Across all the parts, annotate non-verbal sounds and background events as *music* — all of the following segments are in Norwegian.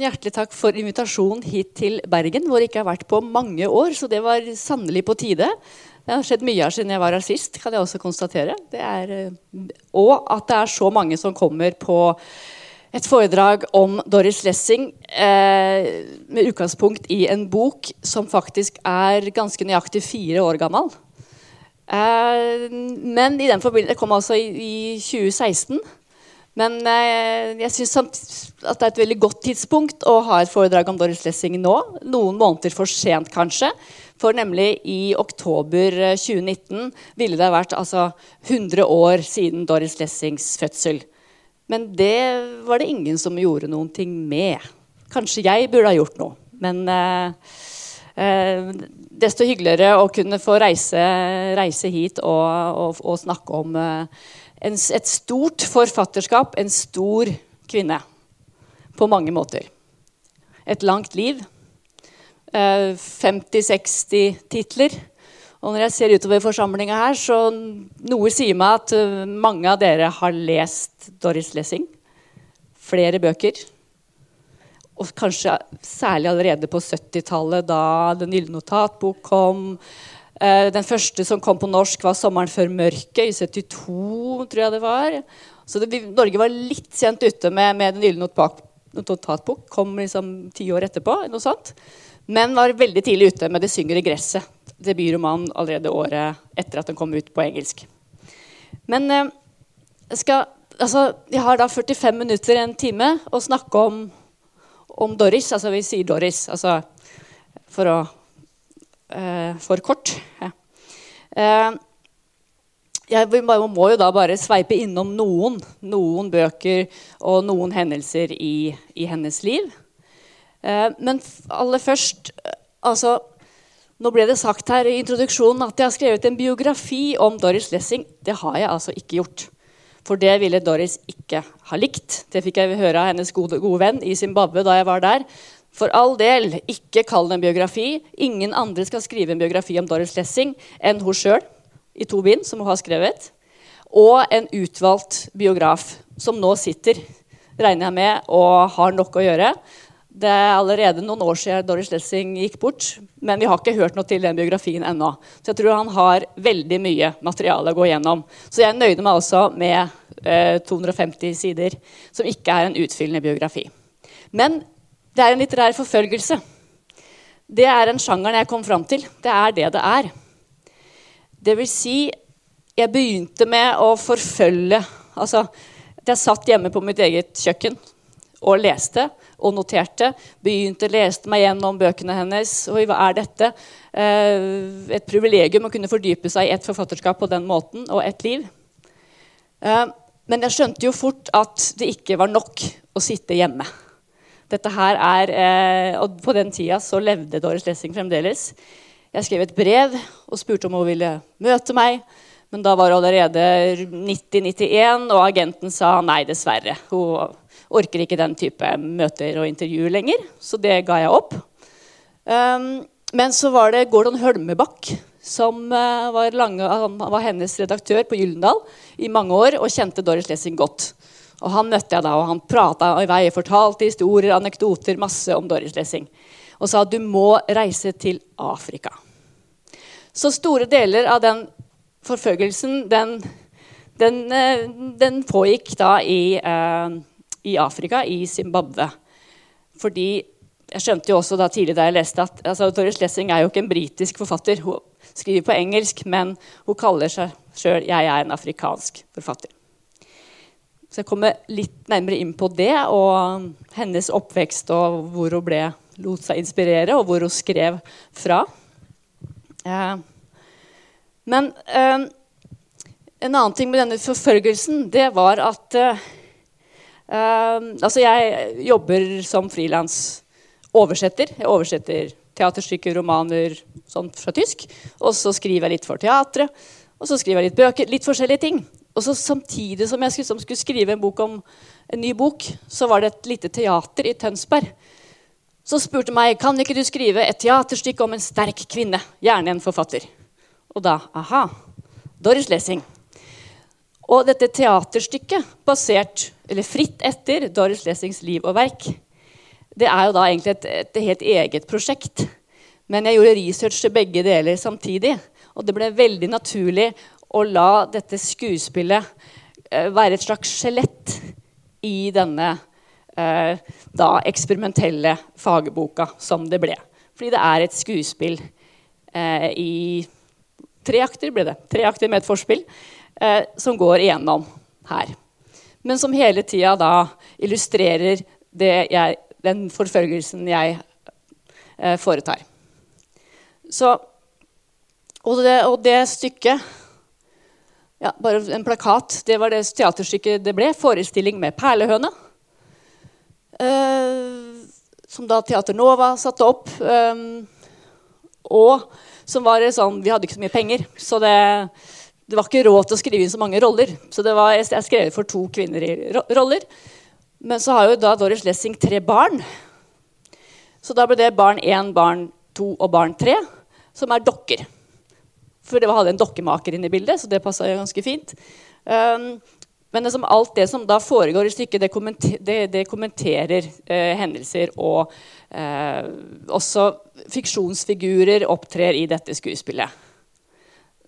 tusen hjertelig takk for invitasjonen hit til Bergen, hvor jeg ikke har vært på mange år. Så det var sannelig på tide. Det har skjedd mye her siden jeg var her sist. kan jeg også konstatere. Er, eh, og at det er så mange som kommer på et foredrag om Doris Lessing eh, med utgangspunkt i en bok som faktisk er ganske nøyaktig fire år gammel. Eh, men i den forbindelse, det kom altså i, i 2016. Men eh, jeg syns at det er et veldig godt tidspunkt å ha et foredrag om Doris Lessing nå. Noen måneder for sent, kanskje. For nemlig i oktober 2019 eh, ville det vært altså 100 år siden Doris Lessings fødsel. Men det var det ingen som gjorde noen ting med. Kanskje jeg burde ha gjort noe. Men eh, eh, desto hyggeligere å kunne få reise, reise hit og, og, og snakke om eh, en, et stort forfatterskap, en stor kvinne. På mange måter. Et langt liv. Eh, 50-60 titler. Og når jeg ser utover forsamlinga her, så noe sier meg at uh, mange av dere har lest Doris Lessing. Flere bøker. Og kanskje særlig allerede på 70-tallet, da Den gylne notatbok kom. Uh, den første som kom på norsk, var 'Sommeren før mørket' i 72, tror jeg det var. Så det, Norge var litt sent ute med, med Den gylne notatbok. Kom liksom ti år etterpå. noe sånt. Men var veldig tidlig ute med 'Det synger i gresset'. Debutromanen allerede året etter at den kom ut på engelsk. Men eh, skal, altså, jeg har da 45 minutter, en time, å snakke om, om Doris. Altså vi sier Doris altså, for å eh, for kort. Ja. Eh, jeg må jo da bare sveipe innom noen, noen bøker og noen hendelser i, i hennes liv. Eh, men aller først altså, Nå ble det sagt her i introduksjonen at jeg har skrevet en biografi om Doris Lessing. Det har jeg altså ikke gjort. For det ville Doris ikke ha likt. Det fikk jeg høre av hennes gode, gode venn i Zimbabwe da jeg var der. For all del, ikke kall det en biografi. Ingen andre skal skrive en biografi om Doris Lessing enn hun sjøl i to bind, som hun har skrevet. Og en utvalgt biograf som nå sitter, regner jeg med, og har nok å gjøre. Det er allerede noen år siden Doris Lessing gikk bort, men vi har ikke hørt noe til den biografien ennå. Så jeg tror han har veldig mye materiale å gå gjennom. Så jeg nøyde meg altså med eh, 250 sider, som ikke er en utfyllende biografi. Men det er en litterær forfølgelse. Det er en sjangeren jeg kom fram til. Det er det det er. Det vil si, jeg begynte med å forfølge altså, Jeg satt hjemme på mitt eget kjøkken og leste og noterte. Begynte, leste meg gjennom bøkene hennes. Oi, hva er dette? Eh, et privilegium å kunne fordype seg i et forfatterskap på den måten og et liv. Eh, men jeg skjønte jo fort at det ikke var nok å sitte hjemme. Dette her er, eh, og På den tida så levde Doris Lessing fremdeles. Jeg skrev et brev og spurte om hun ville møte meg. Men da var det allerede 90-91, og agenten sa nei, dessverre. Hun orker ikke den type møter og intervjuer lenger, så det ga jeg opp. Um, men så var det Gordon Hølmebakk, som uh, var, lange, var, hennes redaktør på Gyllendal i mange år og kjente Doris Lessing godt. Og Han møtte jeg da, og han prata i vei, fortalte historier, anekdoter, masse om Doris Lessing. Og sa du må reise til Afrika. Så store deler av den forfølgelsen, den, den, eh, den pågikk da i, uh, i, Afrika, i Zimbabwe. Fordi jeg skjønte jo også da tidlig da jeg leste at altså, Doris Lessing er jo ikke en britisk forfatter. Hun skriver på engelsk, men hun kaller seg sjøl 'Jeg er en afrikansk forfatter'. Så jeg kommer litt nærmere inn på det og hennes oppvekst og hvor hun ble, lot seg inspirere, og hvor hun skrev fra. Eh, men eh, en annen ting med denne forfølgelsen, det var at eh, Altså, jeg jobber som frilans oversetter. Jeg oversetter teaterstykker, romaner sånt fra tysk. Og så skriver jeg litt for teatret. Og så skriver jeg litt bøker. Litt forskjellige ting. Og så Samtidig som jeg skulle, skulle, skrive en bok om en ny bok, så var det et lite teater i Tønsberg. Så spurte meg kan ikke du skrive et teaterstykke om en sterk kvinne. Gjerne en forfatter. Og da aha, Doris Lessing. Og dette teaterstykket, basert, eller fritt etter Doris Lessings liv og verk, Det er jo da egentlig et, et helt eget prosjekt. Men jeg gjorde research til begge deler samtidig. Og det ble veldig naturlig å la dette skuespillet uh, være et slags skjelett i denne uh, da eksperimentelle fagboka som det ble. Fordi det er et skuespill uh, i Tre akter ble det. Tre akter med et forspill som går igjennom her. Men som hele tida da illustrerer jeg, den forfølgelsen jeg foretar. Så, og, det, og det stykket ja, Bare en plakat. Det var det teaterstykket det ble. Forestilling med perlehøne. Eh, som da Teater Nova satte opp. Eh, og som var sånn Vi hadde ikke så mye penger, så det, det var ikke råd til å skrive inn så mange roller. Så det var, jeg skrev for to kvinner i roller. Men så har jo da Doris Lessing tre barn. Så da ble det barn én, barn to og barn tre som er dokker. For det hadde en dokkemaker inne i bildet, så det passa ganske fint. Um, men liksom alt det som da foregår i stykket, det, kommenter, det, det kommenterer eh, hendelser. Og eh, også fiksjonsfigurer opptrer i dette skuespillet.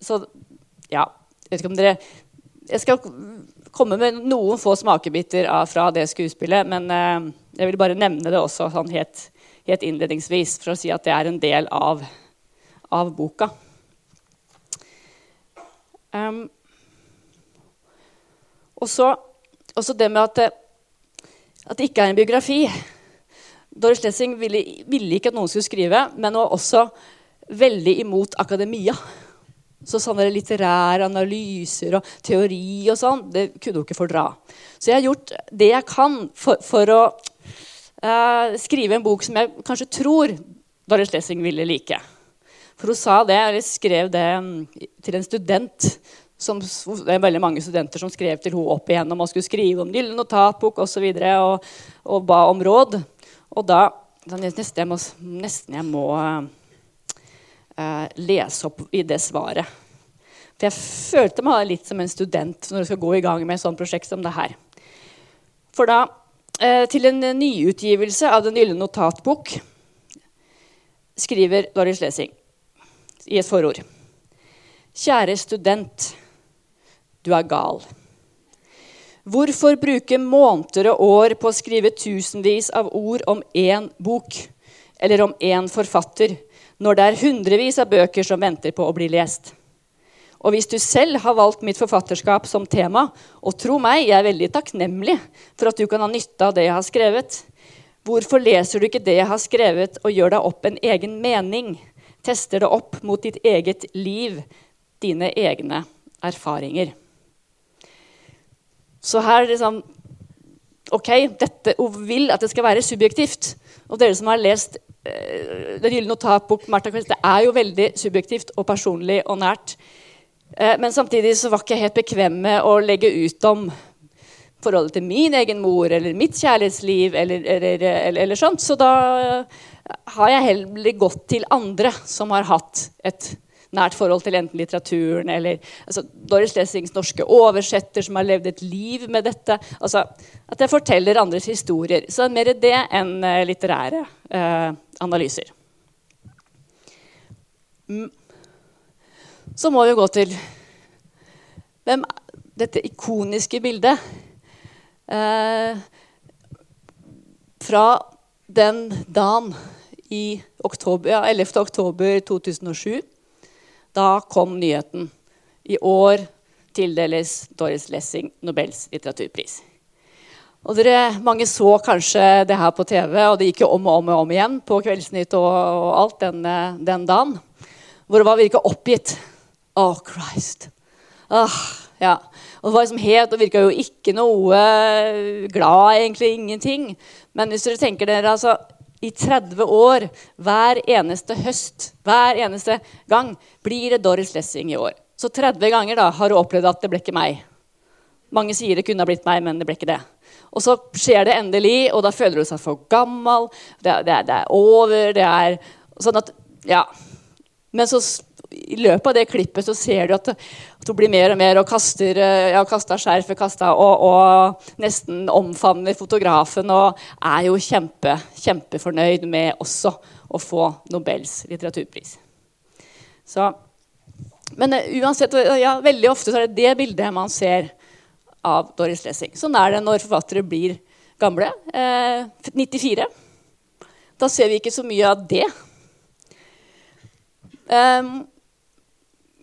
Så ja Jeg vet ikke om dere Jeg skal komme med noen få smakebiter av, fra det skuespillet. Men eh, jeg vil bare nevne det også sånn helt, helt innledningsvis for å si at det er en del av av boka. Um, og så det med at at det, ikke er en biografi. Doris Lessing ville, ville, ikke at noen skulle skrive, men var også veldig imot akademia. Så sånne litterære analyser og teori og sånn, det kunne hun ikke fordra. Så jeg har gjort det jeg kan for, for å uh, skrive en bok som jeg kanskje tror Doris Lessing ville like. For hun sa det, eller skrev det mm, til en student. Som, det er veldig mange studenter som skrev til henne opp igjennom og skulle skrive om gyllen notatbok osv. Og, så og, og ba om råd. Og da nesten, jeg må, nesten jeg må uh, lese opp i det svaret. For jeg følte meg litt som en student når du skal gå i gang med et sånt prosjekt som det her. For da, uh, til en nyutgivelse av Den gylne notatbok skriver Doris Lesing i et forord. Kjære student, du er gal. Hvorfor bruke måneder og år på å skrive tusenvis av ord om én bok eller om én forfatter, når det er hundrevis av bøker som venter på å bli lest? Og hvis du selv har valgt mitt forfatterskap som tema, og tro meg, jeg er veldig takknemlig for at du kan ha nytte av det jeg har skrevet, hvorfor leser du ikke det jeg har skrevet, og gjør deg opp en egen mening? Tester det opp mot ditt eget liv, dine egne erfaringer. Så her liksom OK, dette, vil at det skal være subjektivt. Og dere som har lest uh, Den gylne notatbok, Martha Kvist, det er jo veldig subjektivt og personlig og nært. Uh, men samtidig så var jeg ikke helt bekvem med å legge ut om forholdet til min egen mor eller mitt kjærlighetsliv. eller, eller, eller, eller sånt. Så da har jeg heller gått til andre som har hatt et nært forhold til enten litteraturen eller altså, Doris Lessings norske oversetter som har levd et liv med dette. Altså, at jeg forteller andres historier. Så det er mer det enn uh, litterære eh, analyser. Så må vi gå til hvem, dette ikoniske bildet. Uh, fra den dagen i oktober, ja, 11. oktober 2007. Da kom nyheten. I år tildeles Doris Lessing Nobels litteraturpris. Og dere, Mange så kanskje det her på TV, og det gikk jo om og om, og om igjen på Kveldsnytt og, og alt den, den, dagen. Hvor det var virka oppgitt. Oh, Christ. Ah, ja. Og det var liksom helt, og virka jo ikke noe glad, egentlig ingenting. Men hvis dere tenker dere, altså, i 30 år, hver eneste høst, hver eneste gang, blir det Doris Lessing i år. Så 30 ganger da har hun opplevd at det ble ikke meg. Mange sier det kunne ha blitt meg, men det ble ikke det. Og så skjer det endelig, og da føler hun seg for gammel. Det, det, det er over. Det er sånn at Ja. Men så i løpet av det klippet så ser du at, at hun blir mer og mer og kaster ja, kasta skjerfet kasta, og, og, nesten omfavner fotografen og er jo kjempe, kjempefornøyd med også å få Nobels litteraturpris. Så, men uh, uansett, ja, veldig ofte så er det det bildet man ser av Doris Lessing. Sånn er det når forfattere blir gamle. Eh, 94. Da ser vi ikke så mye av det. Um,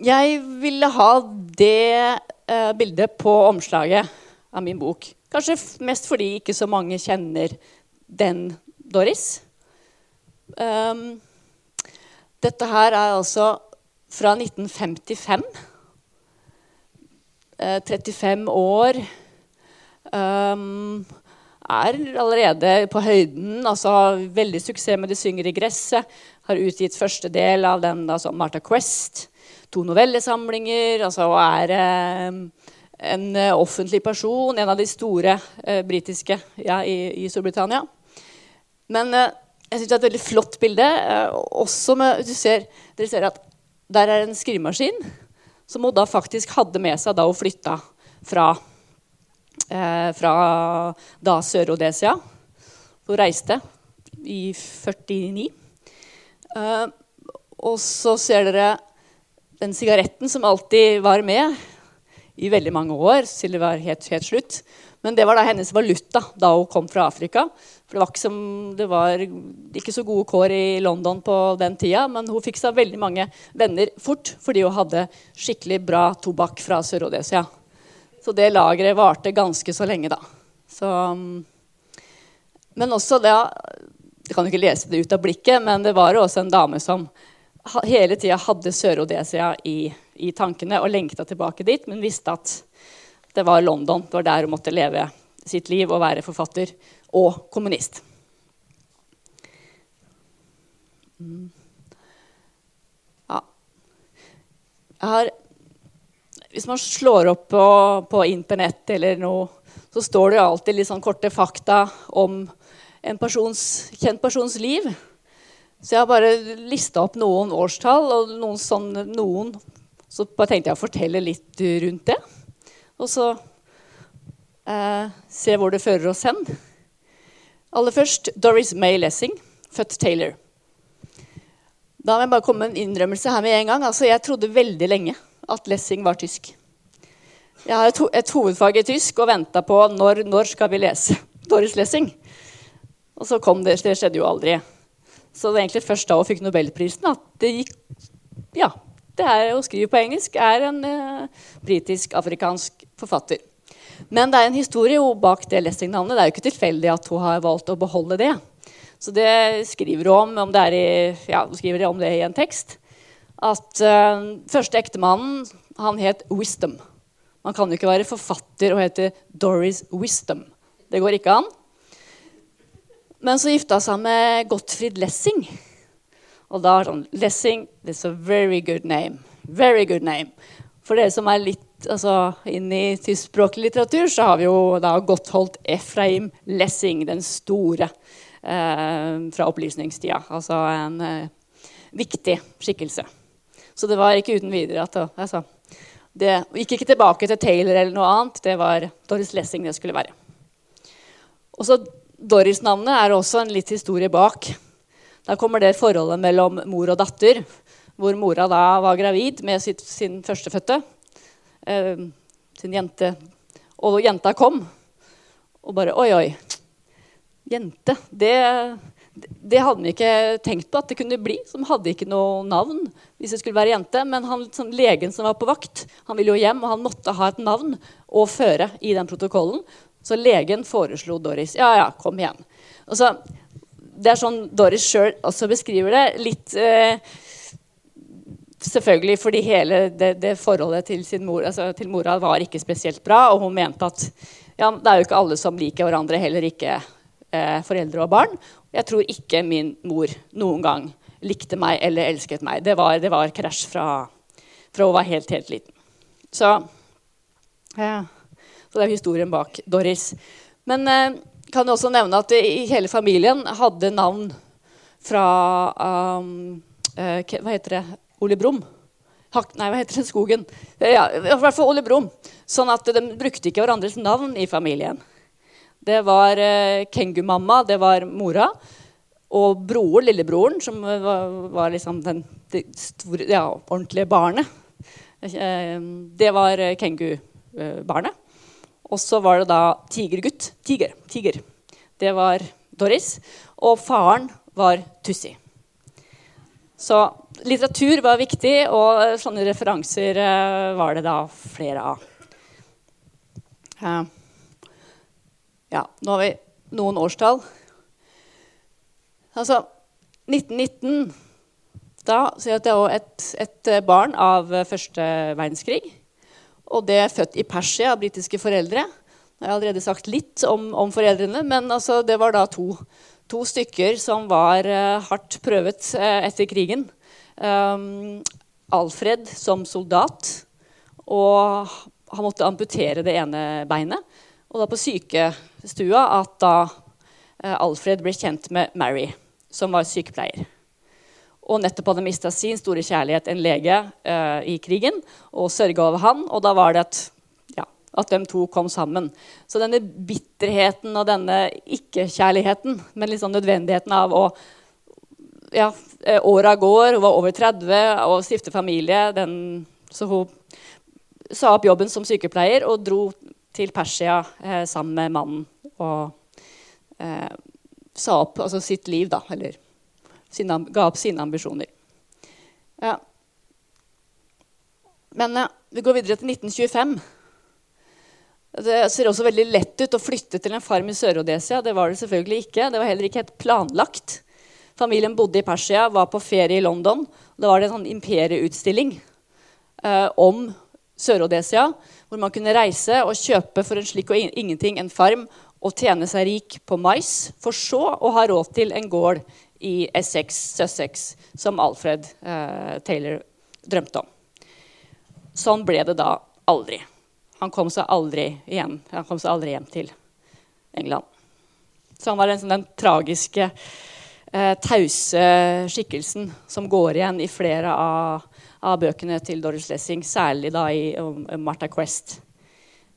jeg ville ha det uh, bildet på omslaget av min bok. Kanskje mest fordi ikke så mange kjenner den Doris. Um, dette her er altså fra 1955. Uh, 35 år. Um, er allerede på høyden. altså Veldig suksess med 'De synger i gresset'. Har utgitt første del av den altså Martha Quest. To novellesamlinger. altså Er eh, en eh, offentlig person. En av de store eh, britiske ja, i, i, Storbritannia. Men eh, jeg syns det er et veldig flott bilde. Eh, også med, du ser, Dere ser at der er en skrivemaskin som hun da faktisk hadde med seg da hun flytta fra eh, fra da Sør-Odesia. Hun reiste i 49. Eh, og så ser dere den sigaretten som alltid var med i veldig mange år til det var helt, helt slutt. Men det var da hennes valuta da hun kom fra Afrika. For det var, ikke, som, det var ikke så gode kår i London på den tida, men hun fikk seg veldig mange venner fort fordi hun hadde skikkelig bra tobakk fra Sør-Odesia. Så det lageret varte ganske så lenge, da. Så, um, men også det Jeg kan ikke lese det ut av blikket, men det var jo også en dame som hele tida hadde Sør-Odesia i, i, tankene og lengta tilbake dit, men visste at det var London. Det var der hun måtte leve sitt liv og være forfatter og kommunist. Mm. Ja. Har hvis man slår opp på, på, internett eller noe, så står det alltid litt sånn korte fakta om en persons, kjent persons liv. Så jeg har bare lista opp noen årstall og noen sånn noen. Så bare tenkte jeg å fortelle litt rundt det. Og så eh, se hvor det fører oss hen. Aller først Doris May Lessing, født Taylor. Da må jeg bare komme med en innrømmelse her med en gang. Altså, jeg trodde veldig lenge at Lessing var tysk. Jeg har et, ho et hovedfag i tysk og venta på når, når skal vi lese *laughs* Doris Lessing. Og så kom det. Det skjedde jo aldri. Så det er egentlig først da hun fikk nobelprisen at det gikk Ja, det er å skrive på engelsk er en eh, britisk-afrikansk forfatter. Men det er en historie bak det Lessing-navnet. Det er jo ikke tilfeldig at hun har valgt å beholde det. Så det skriver hun om, om det i, ja, skriver om det i en tekst at eh, første ektemannen han het Wisdom. Man kan jo ikke være forfatter og hete Doris Wisdom. Det går ikke an. Men så gifta han seg med Gottfried Lessing. Og da er sånn Lessing is a very good name. Very good name. For dere som er litt altså, inn i tyskspråklig litteratur, så har vi jo da Gottholdt Efraim Lessing, den store eh, fra opplysningstida. Altså en eh, viktig skikkelse. Så det var ikke uten videre at altså, det gikk ikke tilbake til Taylor eller noe annet. Det var Doris Lessing det skulle være. Og så Doris-navnet er også en litt historie bak. Da kommer det forholdet mellom mor og datter, hvor mora da var gravid med sitt, sin førstefødte. Eh, sin jente. Og jenta kom. Og bare Oi, oi. Jente. Det det hadde vi ikke tenkt på at det kunne bli. Som hadde ikke noe navn hvis det skulle være jente. Men han, sånn, legen som var på vakt, han ville jo hjem, og han måtte ha et navn å føre i den protokollen. Så legen foreslo Doris. Ja, ja, kom igjen. Så, det er sånn Doris sjøl også beskriver det. Litt eh, Selvfølgelig fordi hele det, det forholdet til, sin mor, altså til mora var ikke spesielt bra. Og hun mente at ja, det er jo ikke alle som liker hverandre, heller ikke eh, foreldre og barn. Jeg tror ikke min mor noen gang likte meg eller elsket meg. Det var, det var krasj fra, fra hun var helt, helt liten. Så, ja. Så det er historien bak Doris. Men eh, kan jeg også nevne at i hele familien hadde navn fra um, eh, Hva heter det? Ole Brumm. Nei, hva heter den skogen? Ja, I hvert fall Ole Brumm. Sånn at de brukte ikke hverandres navn i familien. Det var eh, Kengu-mamma, det var mora. Og broren, lillebroren, som var, var liksom den, det store, ja, ordentlige barnet. Eh, det var kengubarnet. Kengu-barnet. Og så var det da tigergutt. Tiger. Tiger. Det var Doris. Og faren var Tussi. Så litteratur var viktig, og sånne referanser uh, var det da flere av. Uh, ja, nå har vi noen årstall. Altså 1919 Da ser jeg at det er et, et barn av første verdenskrig. Og det er født i Persia av britiske foreldre. Jeg har allerede sagt litt om, om foreldrene, men altså, det var da to to stykker som var uh, hardt prøvet uh, etter krigen. Um, Alfred som soldat. Og han måtte amputere det ene beinet. Og da på sykestua at da uh, Alfred ble kjent med Mary, som var sykepleier. Og nettopp hadde mista sin store kjærlighet, en lege, i krigen, og sørga over han. Og da var det at at de to kom sammen. Så denne bitterheten og denne ikke-kjærligheten, men liksom nødvendigheten av å ja, eh, Åra går, hun var over 30 og stifter familie. Den, så hun sa opp jobben som sykepleier og dro til Persia eh, sammen med mannen. Og eh, sa opp altså sitt liv, da. Eller sine, ga opp sine ambisjoner. Ja. Men ja, vi går videre til 1925. Det ser også veldig lett ut å flytte til en farm i Sør-Odesia. Det var det selvfølgelig ikke. Det var heller ikke helt planlagt. Familien bodde i Persia, var på ferie i London. Da var det en sånn imperieutstilling eh, om Sør-Odesia, hvor man kunne reise og kjøpe for en slik og ingenting en farm og tjene seg rik på mais, for så å ha råd til en gård i Essex, Sussex, som Alfred eh, Taylor drømte om. Sånn ble det da aldri. Han kom seg aldri igjen. Han kom seg aldri hjem til England. Så han var den, den tragiske, eh, tause skikkelsen som går igjen i flere av, av, bøkene til Doris Lessing, særlig da i um, Martha Quest.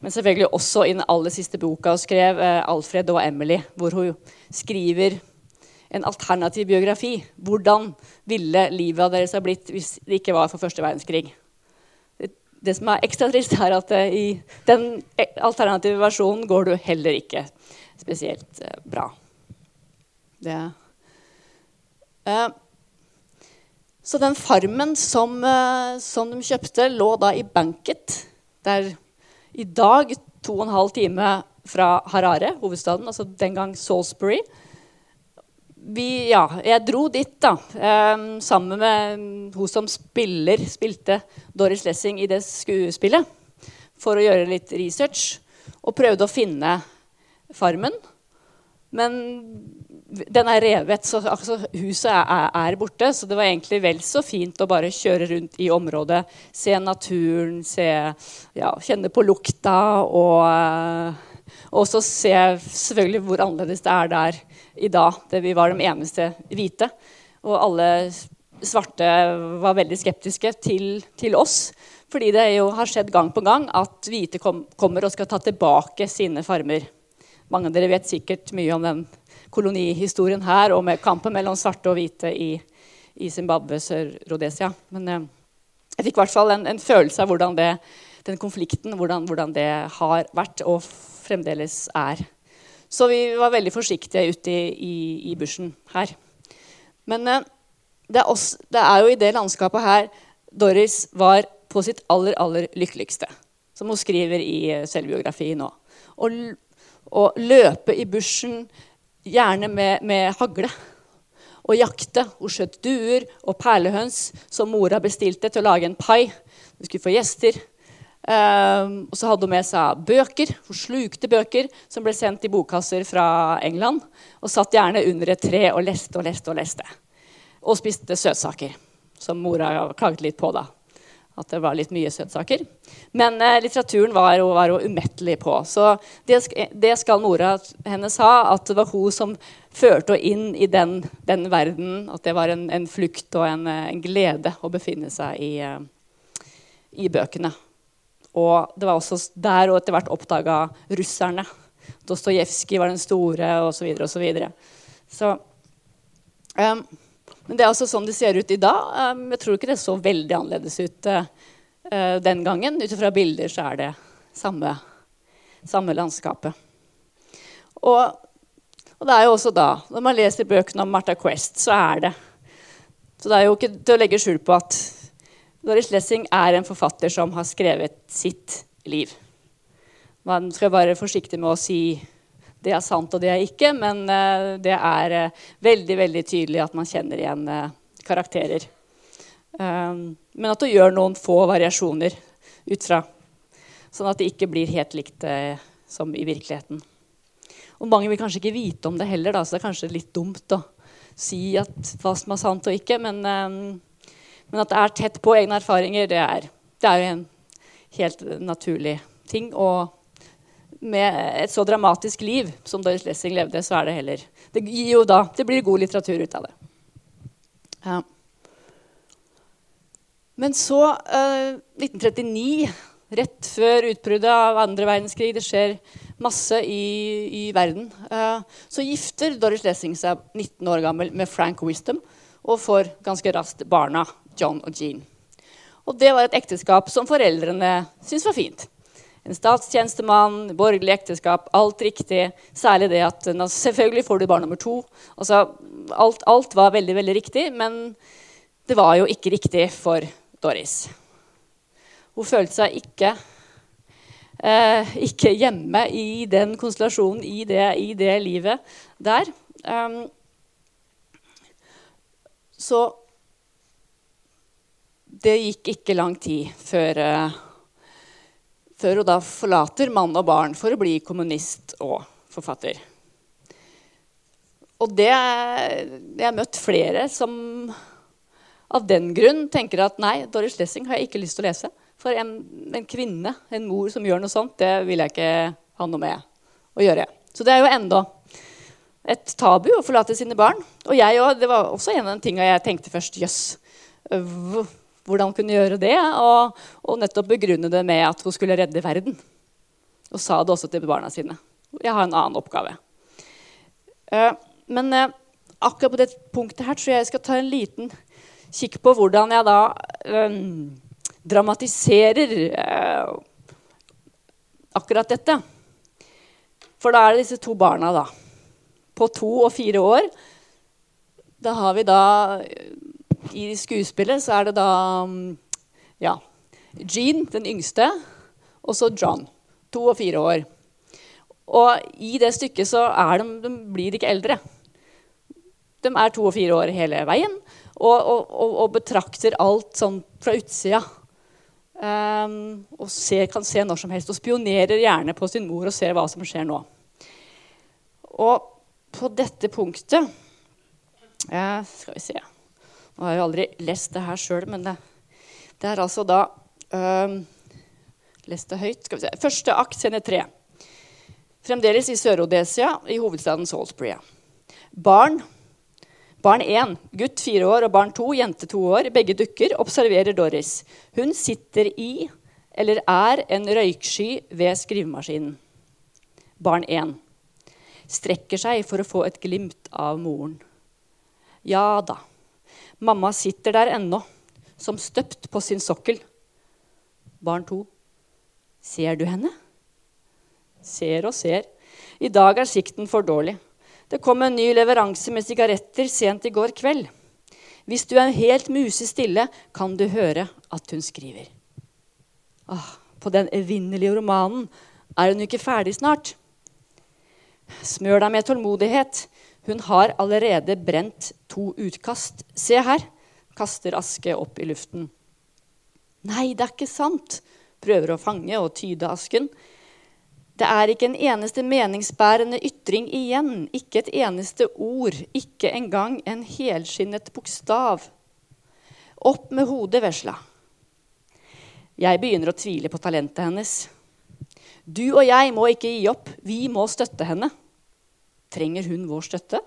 Men selvfølgelig også i den aller siste boka hun skrev, eh, 'Alfred og Emily', hvor hun skriver en alternativ biografi. Hvordan ville livet av deres ha blitt hvis det ikke var for første verdenskrig? det som er ekstra trist, er at uh, i den alternative versjonen går du heller ikke spesielt uh, bra. Det uh, Så den farmen som, som, de kjøpte, lå da i Banket. Der i dag, to og en halv time fra Harare, hovedstaden, altså den gang Salisbury vi, ja, jeg dro dit da, Um, sammen med hun som spiller, spilte Doris Lessing i det skuespillet, for å gjøre litt research. Og prøvde å finne Farmen. Men den er revet, så altså, huset er, er, borte. Så det var egentlig vel så fint å bare kjøre rundt i området, se naturen, se, ja, kjenne på lukta og uh, og så se selvfølgelig hvor annerledes det er der i dag. Det vi var de eneste hvite. Og alle svarte var veldig skeptiske til, til oss. Fordi det jo har skjedd gang på gang at hvite kom, kommer og skal ta tilbake sine farmer. Mange av dere vet sikkert mye om den kolonihistorien her og med kampen mellom svarte og hvite i, i Zimbabwe, Sør-Rhodesia. Men eh, jeg fikk i hvert fall en, en følelse av hvordan det, den konflikten hvordan, hvordan det har vært og fremdeles er. Så vi var veldig forsiktige ute i, i, i bushen her. Men eh, det, er også, det, er jo i det landskapet her Doris var på sitt aller, aller lykkeligste. Som hun skriver i uh, selvbiografien nå. Å løpe i bushen, gjerne med, med hagle. Og jakte. Hun skjøt duer og perlehøns som mora bestilte til å lage en pai. Hun skulle få gjester. Um, og så hadde hun med seg bøker. Hun slukte bøker som ble sendt i bokkasser fra England. Og satt gjerne under et tre og leste og leste og leste. Og spiste søtsaker, som mora klaget litt på. da. At det var litt mye søtsaker. Men eh, litteraturen var hun, umettelig på. Så det, det, skal mora hennes ha, at det var hun som førte henne inn i den, den verden. At det var en, en flukt og en, en, glede å befinne seg i, uh, i bøkene. Og det var også der og etter hvert oppdaga russerne. Dostojevskij var den store, osv. Så, videre, og så, så um, Men det er altså sånn det ser ut i dag. Um, jeg tror ikke det så veldig annerledes ut uh, den gangen. Ut ifra bilder så er det samme, samme landskapet. Og, og, det er jo også da, når man leser bøkene om Martha Quest, så er det Så det er jo ikke til å legge skjul på at Doris Lessing er en forfatter som har skrevet sitt liv. Man skal være forsiktig med å si det er sant og det er ikke, men uh, det er uh, veldig veldig tydelig at man kjenner igjen uh, karakterer. Um, men at hun gjør noen få variasjoner ut fra, sånn at det ikke blir helt likt som i virkeligheten. Og mange vil kanskje ikke vite om det heller, da, så det er kanskje litt dumt å si hva som er sant og ikke. Men men at det er tett på egne erfaringer, det er, det er jo en helt naturlig ting. Og med et så dramatisk liv som Doris Lessing levde, så er det heller Det da, det blir god litteratur ut av det. Ja. Men så, eh, 1939, rett før utbruddet av andre verdenskrig, det skjer masse i, i verden, eh, så gifter Doris Lessing seg 19 år gammel med Frank Wisdom og får ganske raskt barna John og Jean. Og det var et ekteskap som foreldrene syntes var fint. En statstjenestemann, borgerlig ekteskap, alt riktig. Særlig det at selvfølgelig får du barn nummer to. Altså, alt, alt, var veldig, veldig riktig, men det var jo ikke riktig for Doris. Hun følte seg ikke, eh, ikke hjemme i den konstellasjonen, i det, i det livet der. Um, så det gikk ikke lang tid før, uh, før hun da forlater mann og barn for å bli kommunist og forfatter. Og det Jeg har møtt flere som av den grunn tenker at nei, Doris Lessing har jeg ikke lyst til å lese. For en, en, kvinne, en mor som gjør noe sånt, det vil jeg ikke ha noe med å gjøre. Så det er jo enda et tabu å forlate sine barn. Og jeg også, det var også en av de tingene jeg tenkte først. Jøss, hvordan kunne gjøre det? Og, og, nettopp begrunne det med at hun skulle redde verden. Og sa det også til barna sine. Jeg har en annen oppgave. Uh, men uh, akkurat på det punktet her tror jeg jeg skal ta en liten kikk på hvordan jeg da um, dramatiserer uh, akkurat dette. For da er det disse to barna, da. På to og fire år. Da har vi da i skuespillet så er det da ja, Jean, den yngste, og så John, to og fire år. Og i det stykket så de, de blir ikke eldre. De er to og fire år hele veien og, og, og, betrakter alt sånn fra utsida. Um, og ser, kan se når som helst. Og spionerer gjerne på sin mor og ser hva som skjer nå. Og på dette punktet uh, Skal vi se nå har jeg aldri lest det her sjøl, men det, det, er altså da øh, Lest det høyt. skal vi se. Første akt, scene tre. Fremdeles i Sør-Odesia, i hovedstaden Salisbury. Barn Barn 1, gutt fire år, og barn 2, jente to år, begge dukker, observerer Doris. Hun sitter i, eller er, en røyksky ved skrivemaskinen. Barn 1 strekker seg for å få et glimt av moren. Ja da. Mamma sitter der ennå, som støpt på sin sokkel. Barn to. Ser du henne? Ser og ser. I dag er sikten for dårlig. Det kom en ny leveranse med sigaretter sent i går kveld. Hvis du er helt musestille, kan du høre at hun skriver. Ah, på den evinnelige romanen er hun ikke ferdig snart. Smør deg med tålmodighet. Hun har allerede brent to utkast. Se her. Kaster aske opp i luften. Nei, det er ikke sant. Prøver å fange og tyde asken. Det er ikke en eneste meningsbærende ytring igjen. Ikke et eneste ord. Ikke engang en helskinnet bokstav. Opp med hodet, vesla. Jeg begynner å tvile på talentet hennes. Du og jeg må ikke gi opp. Vi må støtte henne. Trenger hun vår støtte?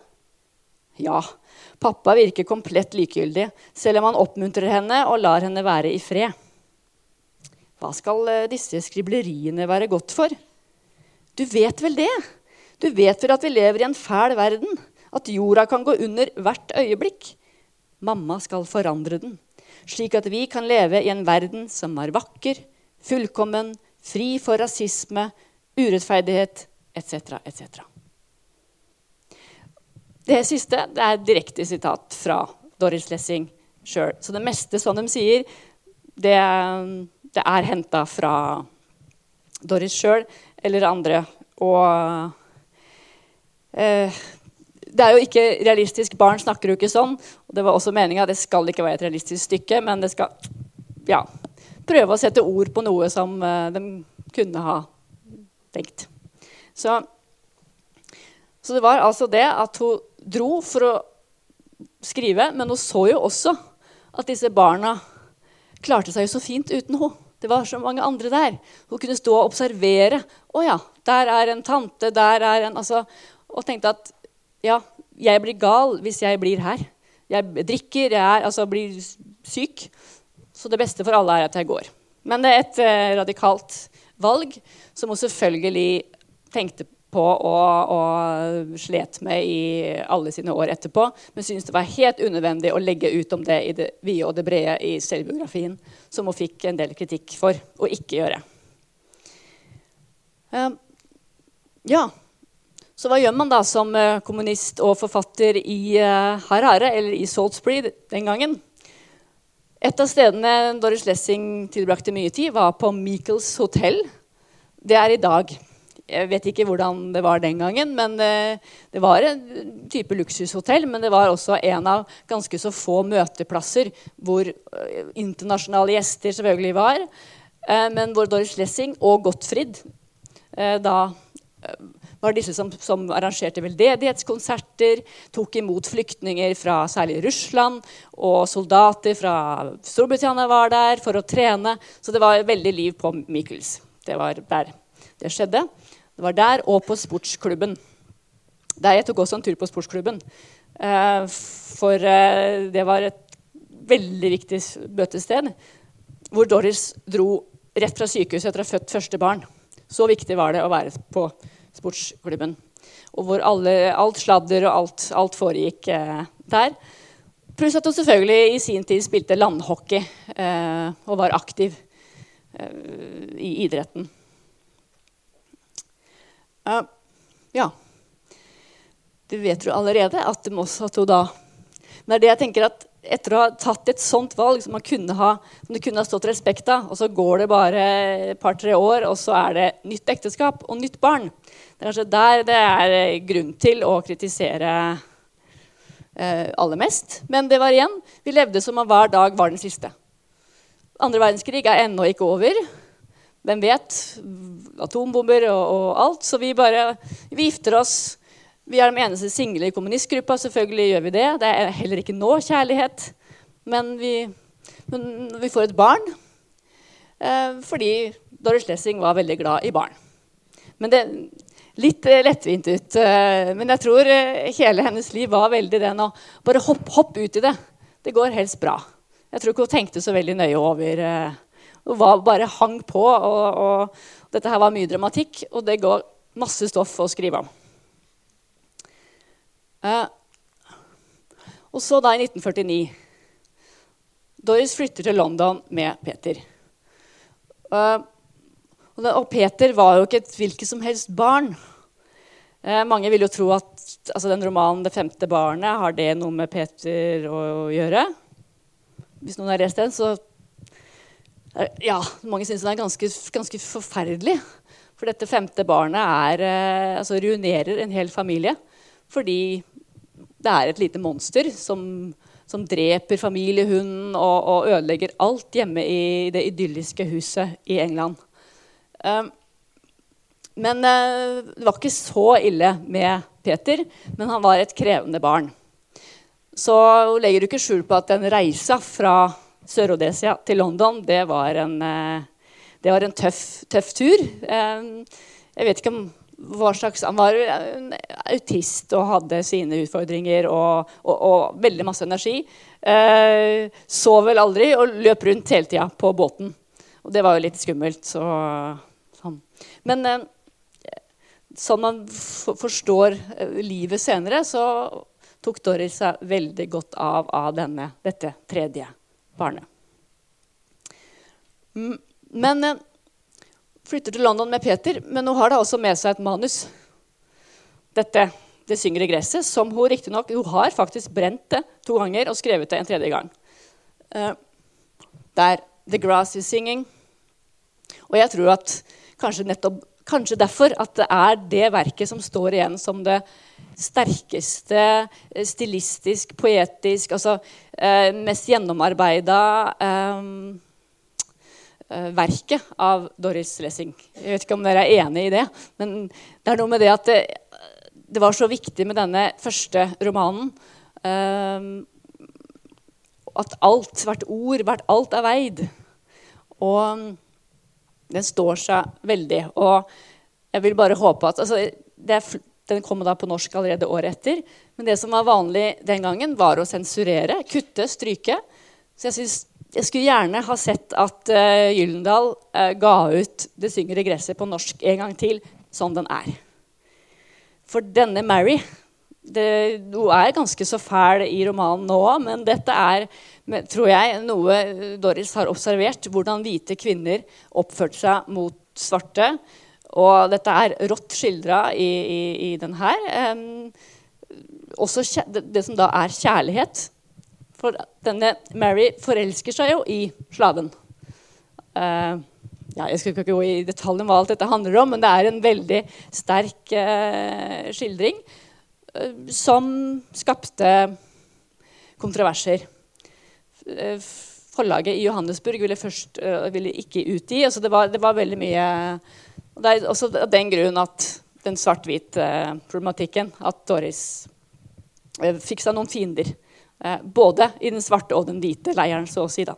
Ja. Pappa virker komplett likegyldig, selv om han oppmuntrer henne og lar henne være i fred. Hva skal eh, disse skribleriene være godt for? Du vet vel det? Du vet vel at vi lever i en fæl verden? At jorda kan gå under hvert øyeblikk? Mamma skal forandre den, slik at vi kan leve i en verden som er vakker, fullkommen, fri for rasisme, urettferdighet etc., etc. Det siste det er direkte sitat fra Doris Lessing sjøl. Så det meste som de sier, det, det er henta fra Doris sjøl eller andre. Og eh, det er jo ikke realistisk. Barn snakker jo ikke sånn. Og det var også meninga. Det skal ikke være et realistisk stykke, men det skal ja, prøve å sette ord på noe som uh, de kunne ha tenkt. Så, så, det var altså det at hun dro for å skrive, men hun så jo også at disse barna klarte seg jo så fint uten henne. Det var så mange andre der. Hun kunne stå og observere. 'Å ja, der er en tante, der er en altså, Og tenkte at ja, jeg blir gal hvis jeg blir her. Jeg drikker, jeg er, altså, blir syk. Så det beste for alle er at jeg går. Men det er et eh, radikalt valg som hun selvfølgelig tenkte på og, og, slet med i alle sine år etterpå. Men syntes det var helt unødvendig å legge ut om det i det vide og det brede i selvbiografien, som hun fikk en del kritikk for å ikke gjøre. Um, ja, så hva gjør man da som uh, kommunist og forfatter i uh, Harare, eller i Saltsbury den gangen? Et av stedene Doris Lessing tilbrakte mye tid, var på Michaels hotell. Det er i dag. Jeg vet ikke hvordan det var den gangen, men eh, det var en type luksushotell. Men det var også en av ganske så få møteplasser hvor eh, internasjonale gjester selvfølgelig var. Eh, men hvor Doris Lessing og Gottfried da var disse som, som arrangerte veldedighetskonserter, tok imot flyktninger fra særlig Russland, og soldater fra Storbritannia var der for å trene. Så det var veldig liv på Michaels. Det var der det skjedde. Det var der og på sportsklubben. Der jeg tok også en tur på sportsklubben. Eh, for eh, det var et veldig viktig møtested. Hvor Doris dro rett fra sykehuset etter å ha født første barn. Så viktig var det å være på sportsklubben. Og hvor alle, alt sladder og alt, alt foregikk eh, der. Pluss at hun selvfølgelig i sin tid spilte landhockey og var aktiv i idretten. Uh, ja. Du vet jo allerede at det også hun da Men det er det jeg tenker at etter å ha tatt et sånt valg som, ha, som det kunne ha stått respekt av, og så går det bare et par-tre år, og så er det nytt ekteskap og nytt barn. Det er kanskje der det er grunn til å kritisere eh, aller mest. Men det var igjen Vi levde som om hver dag var den siste. Andre verdenskrig er ennå ikke over. Hvem vet? Atombomber og, og, alt. Så vi bare vi gifter oss. Vi er de eneste single i kommunistgruppa. Selvfølgelig gjør vi det. Det er heller ikke nå kjærlighet. Men vi, men vi får et barn eh, fordi Doris Lessing var veldig glad i barn. Men det litt lettvint ut. Eh, men jeg tror eh, hele hennes liv var veldig den å bare hoppe hopp ut i det. Det går helst bra. Jeg tror ikke hun tenkte så veldig nøye over eh, var, bare hang på. Og, og, dette her var mye dramatikk, og det går masse stoff å skrive om. Eh, og så da i 1949 Doris flytter til London med Peter. Eh, og Peter var jo ikke et hvilket som helst barn. Eh, mange vil jo tro at altså den romanen 'Det femte barnet' har det noe med Peter å gjøre. Hvis noen har lest den, så ja, mange syns den er ganske, ganske, forferdelig. For dette femte barnet er, eh, altså, ruinerer en hel familie. Fordi det er et lite monster som, som dreper familiehunden og, og, ødelegger alt hjemme i det idylliske huset i England. Um, men uh, det var ikke så ille med Peter, men han var et krevende barn. Så hun legger ikke skjul på at den reisa fra Sør-Rhodesia til London, det var en, eh, det var en tøff, tøff, tur. Jeg vet ikke om hva slags Han var autist og hadde sine utfordringer og, og, og veldig masse energi. Eh, sov vel aldri og løp rundt hele tida på båten. Og det var jo litt skummelt. Så, sånn. Men eh, sånn man forstår livet senere, så tok Doris seg veldig godt av av denne, dette tredje barnet. Men eh, flytter til London med Peter, men hun har da også med seg et manus. Dette, 'Det synger i gresset', som hun riktignok har faktisk brent det to ganger og skrevet det en tredje gang. Uh, der 'The grass is singing'. Og jeg tror at kanskje nettopp Kanskje derfor at det er det verket som står igjen som det sterkeste, eh, stilistisk, poetisk, altså eh, mest gjennomarbeida eh, verket av Doris Lessing. Jeg vet ikke om dere er enig i det, men det er noe med det at det, det var så viktig med denne første romanen at alt, hvert ord, hvert alt er veid. Og den står seg veldig. Og jeg vil bare håpe at altså, er, Den kom da på norsk allerede året etter. Men det som var vanlig den gangen, var å sensurere, kutte, stryke. Så jeg synes, jeg skulle gjerne ha sett at uh, Gyllendal uh, ga ut 'Det synger i gresset' på norsk en gang til, som den er. For denne Mary det, Hun er ganske så fæl i romanen nå, men dette er tror jeg, noe Doris har observert. Hvordan hvite kvinner oppførte seg mot svarte. Og dette er rått skildra i, i, i den her. Um, også det, det som da er kjærlighet for denne Mary forelsker seg jo i slaven. Uh, ja, jeg skal ikke gå i detalj om hva alt dette handler om, men det er en veldig sterk uh, skildring uh, som skapte kontroverser. forlaget i Johannesburg ville først ville ikke utgi. Altså det, var, det var veldig mye og Det er også av den grunn at den svart-hvit-problematikken At Doris fikk seg noen fiender. Eh, både i den svarte og den hvite leiren, så å si. da.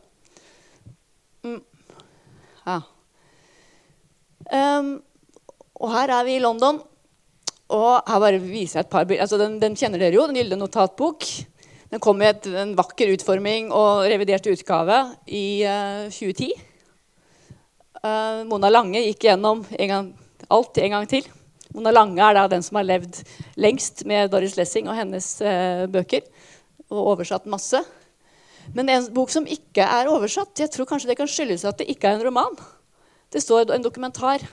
Mm. Ja. Um, og her er vi i London. Og her bare viser jeg et par bilder. Altså, den, den, kjenner dere jo, Den gylne notatbok. Den kom i et, en vakker utforming og revidert utgave i uh, 2010. Uh, Mona Lange gikk gjennom en gang, alt en gang til. Mona Lange er da den som har levd lengst med Doris Lessing og hennes uh, bøker og oversatt masse. Men en bok som ikke er oversatt, jeg tror kanskje det kan skyldes at det ikke er en roman. Det står en dokumentar.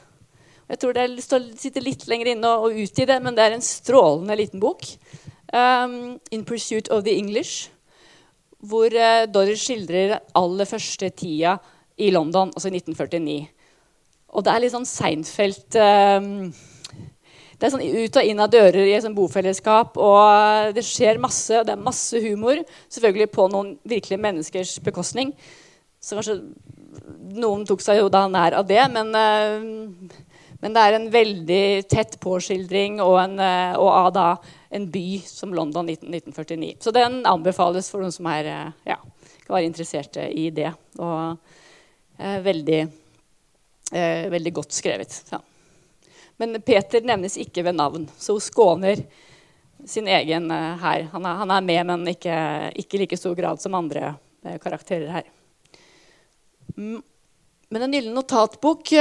Jeg tror det sitter litt lenger inne å utgi det, men det er en strålende liten bok. Um, 'In Pursuit of the English', hvor uh, Doris skildrer aller første tida i London, altså i 1949. Og det er litt sånn Seinfeld um, det er sånn ut og inn av dører i et sånn bofellesskap. og Det skjer masse, og det er masse humor. Selvfølgelig på noen virkelige menneskers bekostning. Så kanskje noen tok seg jo da nær av det. Men, uh, men det er en veldig tett påskildring og, en, uh, og av da en by som London 1949. Så den anbefales for noen som er, ja, kan være interesserte i det. Og veldig, veldig godt skrevet. Ja. Men Peter nevnes ikke ved navn, så hun skåner sin egen uh, her. Han er, han er, med, men ikke, i like stor grad som andre karakterer her. Men En gyllen notatbok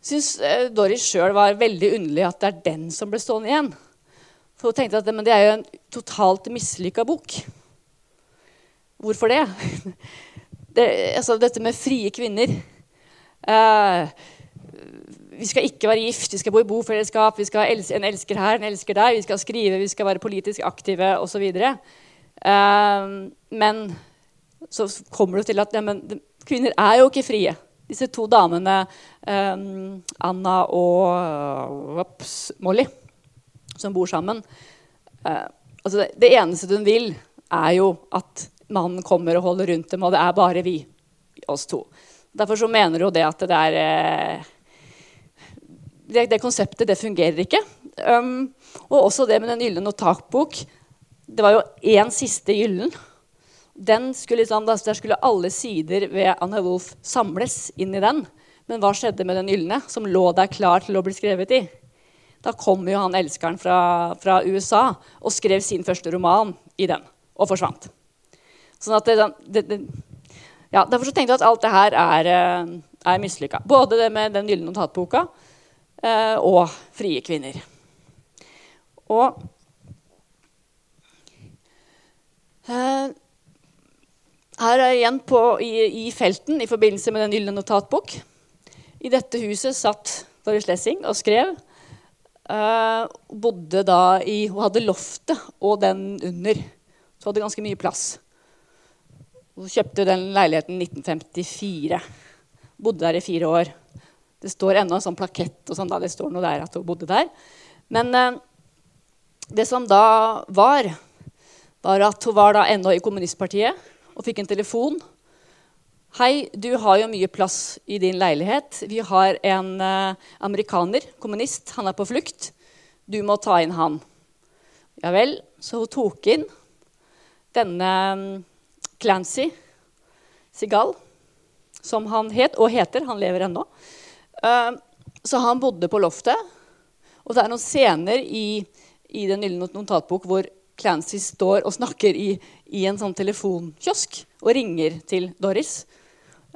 syns Doris sjøl var veldig underlig at det er den som ble stående igjen. For hun tenkte at det, det er jo en totalt mislykka bok. Hvorfor det? *laughs* det altså, dette med frie kvinner. Uh, vi skal ikke være gift, vi skal bo i bofellesskap, vi skal ha en elsker her, en elsker der, vi skal skrive, vi skal være politisk aktive osv. Ehm, men så kommer du til at ja, men, kvinner er jo ikke frie. Disse to damene, um, Anna og ups, Molly, som bor sammen uh, altså det, det, eneste hun vil, er jo at mannen kommer og holder rundt dem, og det er bare vi, oss to. Derfor så mener hun det at det er uh, det, det, konseptet det fungerer ikke. Um, og også det med den gylne notatbok. Det var jo én siste gyllen. Den skulle, liksom, der skulle alle sider ved Anna Wolff samles inn i den. Men hva skjedde med den gylne, som lå der klar til å bli skrevet i? Da kom jo han elskeren fra, fra USA og skrev sin første roman i den. Og forsvant. Sånn at det, det, Ja, derfor så tenkte jeg at alt det her er, eh, er mislykka. Både det med den gylne notatboka eh, og frie kvinner. Og eh, her er jeg igjen på, i, i, felten i forbindelse med den gylne notatbok. I dette huset satt Doris Lessing og skrev. Eh, bodde da i, Hun hadde loftet og den under. Så hadde ganske mye plass. Hun kjøpte den leiligheten 1954. Bodde der i fire år. Det står ennå en sånn plakett og sånn, da. det står noe der at hun bodde der. Men eh, det som da var, var at hun var da ennå i kommunistpartiet og fikk en telefon. 'Hei, du har jo mye plass i din leilighet. Vi har en eh, amerikaner, kommunist. Han er på flukt. Du må ta inn han.' Ja vel. Så hun tok inn denne Clancy Sigal, som han het, og heter. Han lever ennå. Uh, så han bodde på loftet. Og det er noen scener i, i Den gylne notatbok hvor Clancy står og snakker i, i en sånn telefonkiosk og ringer til Doris.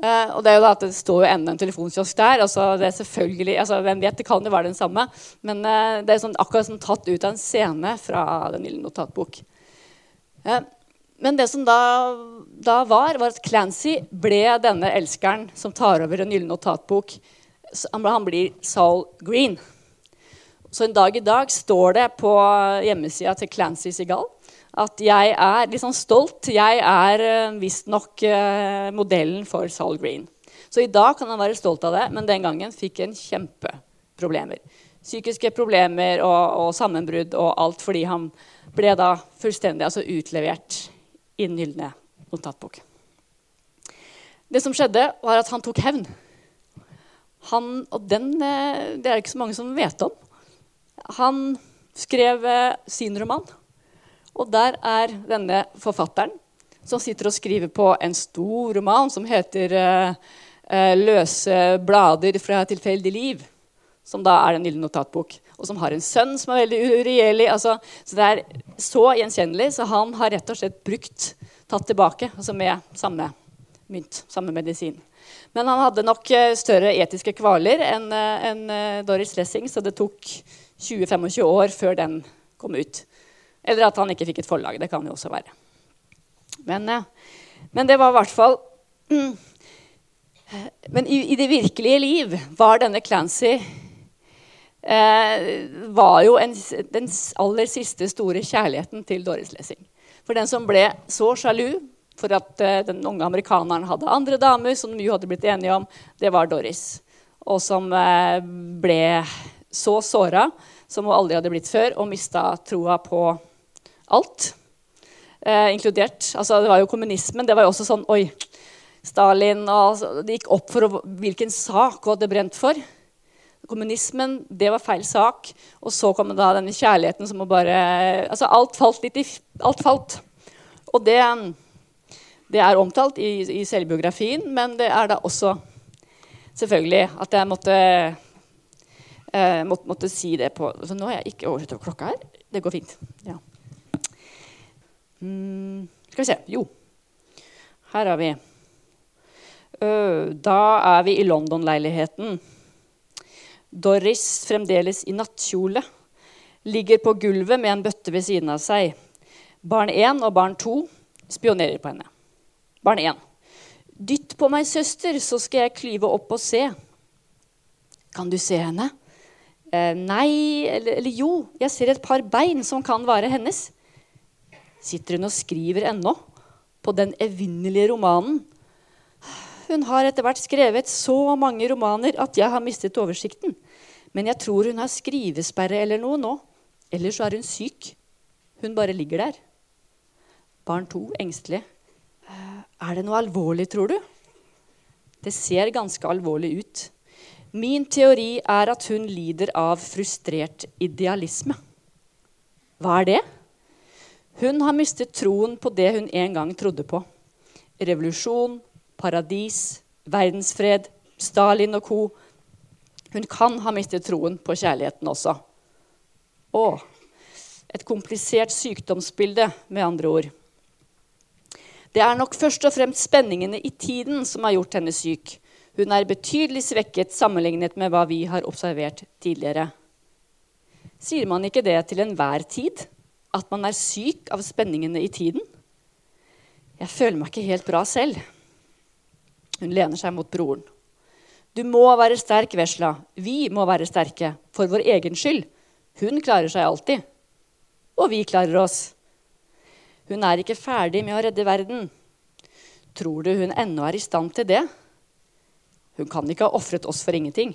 Uh, og Det er jo da at det står jo enda en telefonkiosk der. altså det er selvfølgelig, altså Hvem vet, det kan jo være den samme. Men uh, det er sånn, akkurat sånn tatt ut av en scene fra Den lille notatbok. Uh, men det som da, da, var, var at Clancy ble denne elskeren som tar over en gyllen notatbok. Han, blir Saul Green. Så en dag i dag står det på hjemmesida til Clancy Sigal at jeg er litt sånn stolt. Jeg er uh, visstnok uh, modellen for Saul Green. Så i dag kan han være stolt av det, men den gangen fikk han kjempeproblemer. Psykiske problemer og, og sammenbrudd og alt fordi han ble da fullstendig altså utlevert i den gylne notatbok. Det som skjedde, var at han tok hevn. Han, og den, eh, det er det ikke så mange som vet om. Han skrev eh, sin roman. Og der er denne forfatteren som sitter og skriver på en stor roman som heter uh, uh, 'Løse blader fra tilfeldig liv'. Som da er en gyllen notatbok. Og som har en sønn som er veldig uregjerlig. Altså, så det er så gjenkjennelig, så han har rett og slett brukt, tatt tilbake, altså med samme mynt, samme medisin. Men han hadde nok større etiske kvaler enn en Doris Lessing, så det tok 20-25 år før den kom ut. Eller at han ikke fikk et forlag. Det kan jo også være. Men, eh, men det var i hvert fall mm, Men i, i, det virkelige liv var denne Clancy eh, var jo en, den aller siste store kjærligheten til Doris Lessing. For den som ble så sjalu for at eh, den unge amerikaneren hadde andre damer, som de hadde blitt enige om, det var Doris. Og som eh, ble så såra som hun aldri hadde blitt før, og mista troa på alt. Eh, inkludert altså Det var jo kommunismen. Det var jo også sånn Oi, Stalin og, Det gikk opp for hvilken sak hun hadde brent for. Kommunismen, det var feil sak. Og så kom da denne kjærligheten som må bare altså Alt falt litt i Alt falt. Og det, det er omtalt i, i selvbiografien, men det er da også selvfølgelig at jeg måtte Eh, måtte, måtte, si det på Så nå har jeg ikke oversett over klokka her. Det går fint. Ja. Mm, skal vi se Jo, her er vi. Uh, da er vi i London-leiligheten. Doris, fremdeles i nattkjole, ligger på gulvet med en bøtte ved siden av seg. Barn 1 og barn 2 spionerer på henne. Barn 1. Dytt på meg, søster, så skal jeg klyve opp og se. Kan du se henne? Eh, nei, eller, eller, jo, jeg ser et par bein som kan være hennes. Sitter hun og skriver ennå på den evinnelige romanen? Hun har etter hvert skrevet så mange romaner at jeg har mistet oversikten. Men jeg tror hun har skrivesperre eller noe nå. Eller så er hun syk. Hun bare ligger der. Barn to, engstelig. Eh, er det noe alvorlig, tror du? Det ser ganske alvorlig ut. Min teori er at hun lider av frustrert idealisme. Hva er det? Hun har mistet troen på det hun en gang trodde på. Revolusjon, paradis, verdensfred, Stalin og co. Hun kan ha mistet troen på kjærligheten også. Å, et komplisert sykdomsbilde, med andre ord. Det er nok først og fremst spenningene i tiden som har gjort henne syk. Hun er betydelig svekket sammenlignet med hva vi har observert tidligere. Sier man ikke det til enhver tid? At man er syk av spenningene i tiden? Jeg føler meg ikke helt bra selv. Hun lener seg mot broren. Du må være sterk, Vesla. Vi må være sterke. For vår egen skyld. Hun klarer seg alltid. Og vi klarer oss. Hun er ikke ferdig med å redde verden. Tror du hun ennå er i stand til det? Hun kan ikke ha ofret oss for ingenting.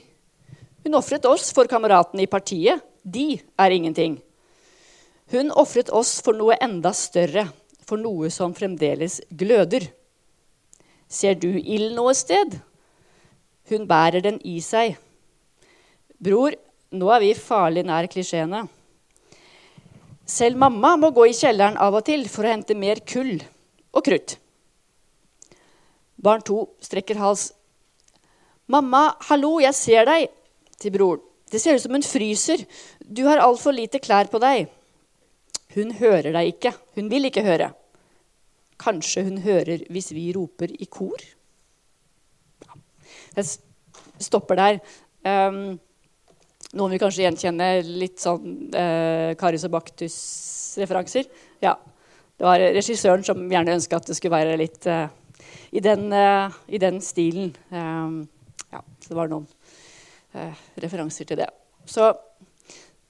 Hun ofret oss for kameratene i partiet. De er ingenting. Hun ofret oss for noe enda større, for noe som fremdeles gløder. Ser du ild noe sted? Hun bærer den i seg. Bror, nå er vi farlig nær klisjeene. Selv mamma må gå i kjelleren av og til for å hente mer kull og krutt. Barn to strekker hals. 'Mamma, hallo, jeg ser deg', til broren. 'Det ser ut som hun fryser. Du har altfor lite klær på deg.' Hun hører deg ikke. Hun vil ikke høre. Kanskje hun hører hvis vi roper i kor? Jeg stopper der. Um, noen vil kanskje gjenkjenne litt sånn uh, Karius og Baktus-referanser. Ja. Det var regissøren som gjerne ønska at det skulle være litt uh, i, den, uh, i, den, stilen. Um, ja, så det var noen referanser til det. Så,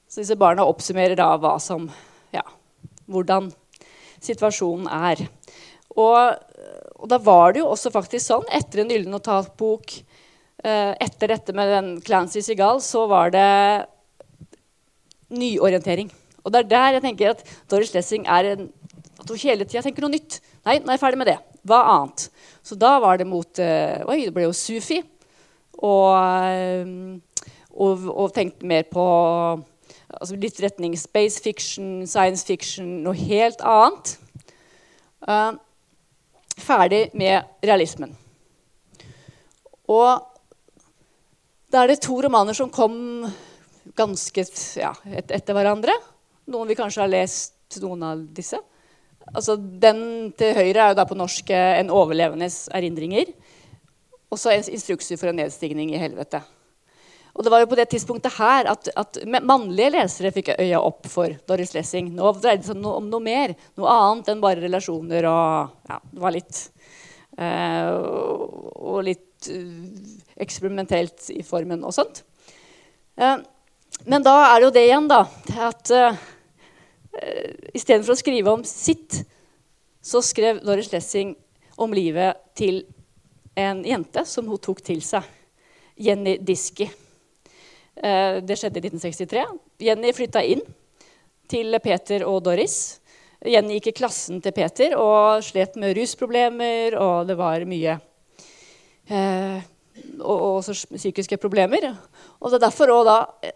så, disse barna oppsummerer da hva som Ja, hvordan situasjonen er. Og, og, da var det jo også faktisk sånn, etter en gyllen notatbok, etter dette med den Clancy Sigal, så var det nyorientering. Og det er der jeg tenker at Doris Lessing er en, at hun hele tida tenker noe nytt. Nei, nå er jeg ferdig med det. Hva annet? Så da var det mot uh, Oi, det ble jo sufi. Og, uh, og, og tenkte mer på altså litt retning space fiction, science fiction, noe helt annet. Uh, ferdig med realismen. Og da er det to romaner som kom ganske ja, et, etter hverandre. Noen vi kanskje har lest noen av disse. Altså, den til høyre er jo da på norsk eh, 'En overlevendes erindringer'. Og så 'Instrukser for en nedstigning i helvete'. Og det var jo på det tidspunktet her at, at mannlige lesere fikk øya opp for Doris Lessing. Nå dreide det seg om noe mer, noe annet enn bare relasjoner og ja, Det var litt uh, Og litt uh, eksperimentelt i formen og sånt. Uh, men da er det jo det igjen, da, at uh, istedenfor å skrive om sitt, så skrev Doris Lessing om livet til en jente som hun tok til seg. Jenny Diski. Uh, det skjedde i 1963. Jenny flytta inn til Peter og Doris. Jenny gikk i klassen til Peter og slet med rusproblemer, og det var mye eh, og, også psykiske problemer. Og det er derfor også da eh,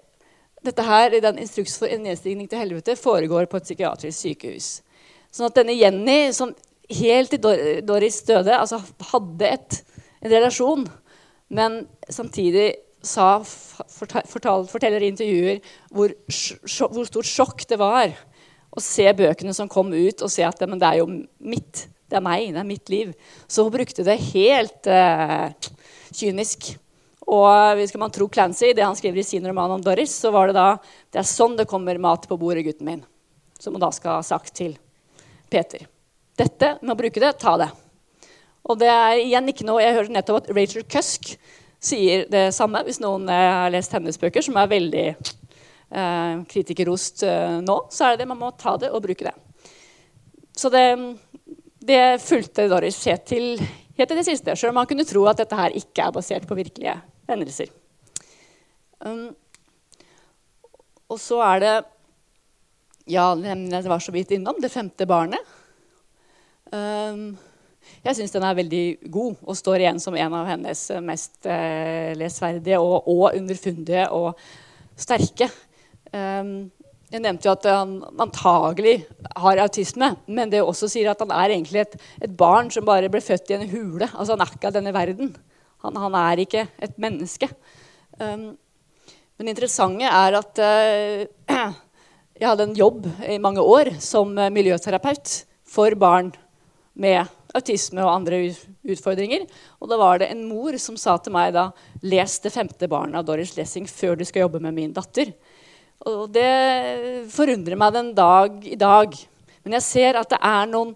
dette her, den instruks for en nedstigning til helvete foregår på et psykiatrisk sykehus. Sånn at denne Jenny, som helt til Doris døde, altså hadde et, en relasjon, men samtidig sa, fortal, forteller i intervjuer hvor, hvor, stort sjokk det var å se bøkene som kom ut, og se at det, det er jo mitt. Det er meg. Det er mitt liv. Så hun brukte det helt uh, kynisk. Og skal man tro Clancy, det han skriver i sin roman om Doris, så var det da Det er sånn det kommer mat på bordet, gutten min. Som hun da skal ha sagt til Peter. Dette med å bruke det, ta det. Og det er igjen ikke noe Jeg hørte nettopp at Rachel Cusk sier det samme, hvis noen eh, har lest hennes bøker, som er veldig eh, kritikerrost eh, nå, så er det det man må ta det og bruke det. Så det, det fulgte Doris helt til, helt til det siste, selv om man kunne tro at dette her ikke er basert på virkelige hendelser. Um, og så er det Ja, det var så vidt innom det femte barnet. Um, jeg syns den er veldig god og står igjen som en av hennes mest eh, lesverdige og, og, underfundige og sterke. Um, jeg nevnte jo at han antagelig har autisme, men det også sier at han er egentlig et, et barn som bare ble født i en hule. Altså Han er ikke av denne verden. Han, han er ikke et menneske. Um, men det interessante er at uh, *clears throat* jeg hadde en jobb i mange år som miljøterapeut for barn med autisme og andre utfordringer. Og da var det en mor som sa til meg da Les det femte barnet av Doris Lessing før du skal jobbe med min datter. Og det forundrer meg den dag i dag. Men jeg ser at det er noen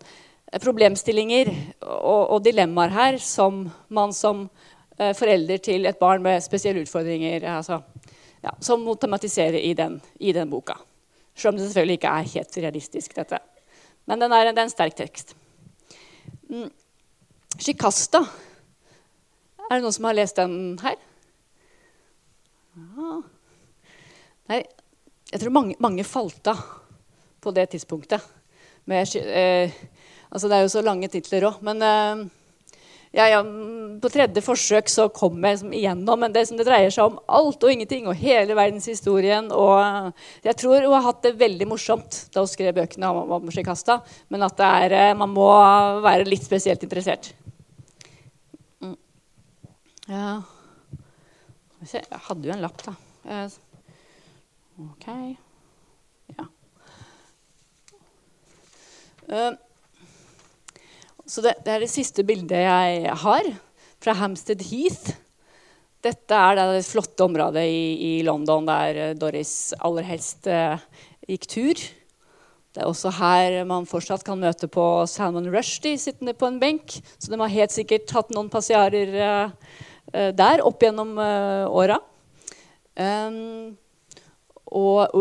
problemstillinger og, og dilemmaer her som man som eh, forelder til et barn med spesielle utfordringer altså, ja, som må tematisere i den, i den boka. Selv om det selvfølgelig ikke er helt realistisk, dette. Men den er, det er en sterk tekst. Mm. Shikasta. Er det noen som har lest den her? Ja. Nei, jeg tror mange, mange falt av på det tidspunktet. Med, eh, altså det er jo så lange titler òg. Men eh, ja, ja, på tredje forsøk så kom jeg liksom igjennom. Men det, det, dreier seg om alt og ingenting og hele verdenshistorien. Og eh, jeg tror hun har hatt det veldig morsomt da hun skrev bøkene om, om. Men at er, eh, man må være litt spesielt interessert. Mm. Ja Jeg hadde jo en lapp, da. Eh, OK. Ja. Uh, så det, det, er det siste bildet jeg har fra Hampstead Heath. Dette er det flotte området i, i London der eh, Doris aller helst uh, gikk tur. Det er også her man fortsatt kan møte på Salman Rushdie sittende på en benk. Så de har helt sikkert hatt noen passiarer uh, uh, der opp gjennom åra. Um, og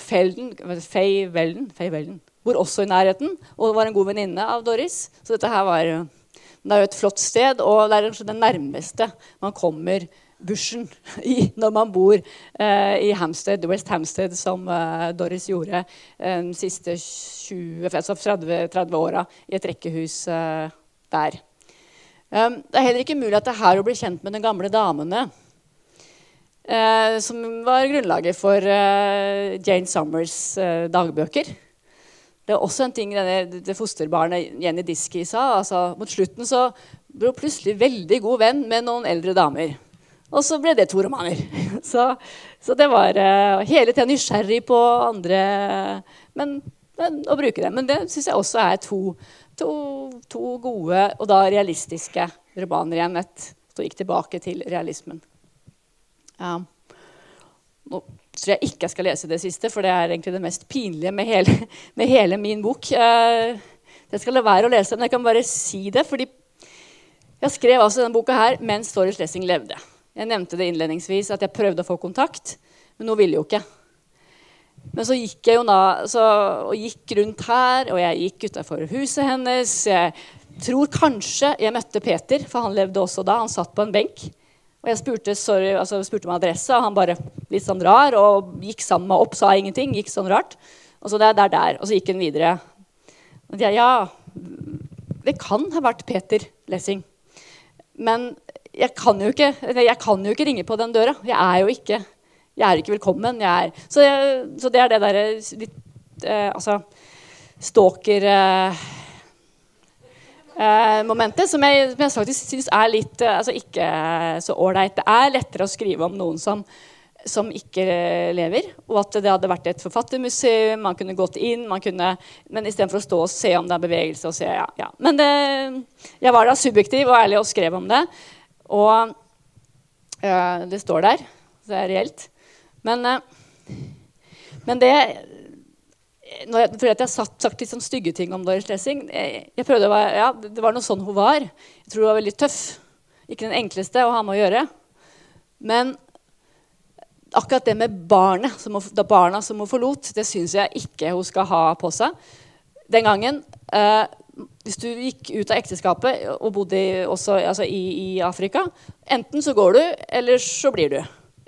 Felden, Faye Welden, Faye Welden bor også i nærheten og var en god venninne av Doris. Så dette her var, det er jo et flott sted, og det er det nærmeste man kommer bushen *laughs* i når man bor eh, i Hampstead, West Hampstead, som eh, Doris gjorde eh, de siste 20, 30, 30 åra i et rekkehus eh, der. Um, det er heller ikke mulig at det er her å bli kjent med de gamle damene. Eh, som var grunnlaget for eh, Jane Summers dagbøker. Det er også en ting denne, det fosterbarnet Jenny Diski sa. altså Mot slutten så ble hun plutselig veldig god venn med noen eldre damer. Og så ble det to romaner. *laughs* Så, så det var uh, hele tida nysgjerrig på andre men, men, å bruke det. Men det syns jeg også er to, to, to, gode og da realistiske romaner igjen. Et, så gikk tilbake til realismen. Ja. Nå tror jeg ikke jeg skal lese det siste, for det er egentlig det mest pinlige med hele, *laughs* med hele min bok. Jeg eh, skal la være å lese men Jeg kan bare si det. fordi jeg skrev altså denne boka her mens Doris Lessing levde. Jeg nevnte det innledningsvis at jeg prøvde å få kontakt, men hun ville jo ikke. Men så gikk jeg jo da, så, og gikk rundt her, og jeg gikk utafor huset hennes. Jeg tror kanskje jeg møtte Peter, for han levde også da. Han satt på en benk. Og jeg spurte, sorry, altså, spurte om adresse, og han bare litt sånn rar og gikk sammen med opp, sa ingenting. gikk sånn rart. Og så det er der, der. Og så gikk han videre. Og jeg, ja, det kan ha vært Peter Lessing. Men jeg kan, jo ikke, jeg kan jo ikke ringe på den døra. Jeg er jo ikke, jeg er ikke velkommen. Er, så, jeg, så, det er det derre litt eh, Altså stalker... Eh, eh, momentet, som jeg, som jeg faktisk syns er litt eh, altså ikke så ålreit. Det er lettere å skrive om noen som, som ikke lever, og at det hadde vært et forfattermuseum. Man kunne gått inn, man kunne, men istedenfor å stå og se om det er bevegelse. og se, ja, ja. Men det, jeg var da subjektiv og ærlig og skrev om det. Og øh, det står der. Det er reelt. Men, øh, men det når jeg, jeg har sagt, litt sånn stygge ting om Doris Lessing jeg, jeg prøvde å være, ja, Det var noe sånn hun var. Jeg tror hun var veldig tøff. Ikke den enkleste å ha med å gjøre. Men akkurat det med barnet, som hun, da barna som hun forlot, det syns jeg ikke hun skal ha på seg. Den gangen eh, Hvis du gikk ut av ekteskapet og bodde også, altså i, i, Afrika Enten så går du, eller så blir du.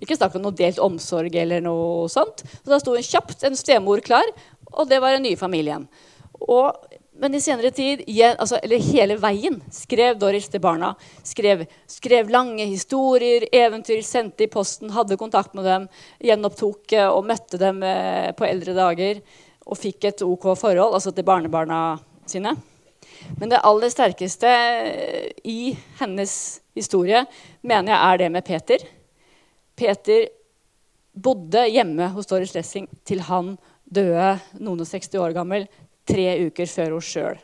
Ikke snakk om noe delt omsorg eller noe sånt. Så da sto en kjapt en stemor klar og det var den nye familien. Og, men i senere tid, altså, eller hele veien, skrev Doris til barna. Skrev, skrev, lange historier, eventyr, sendte i posten, hadde kontakt med dem. Gjenopptok eh, og møtte dem eh, på eldre dager. Og fikk et OK forhold altså til barnebarna sine. Men det aller sterkeste eh, i hennes historie mener jeg er det med Peter. Peter bodde hjemme hos Doris Lessing til han døde noen og 60 år gammel tre uker før hun sjøl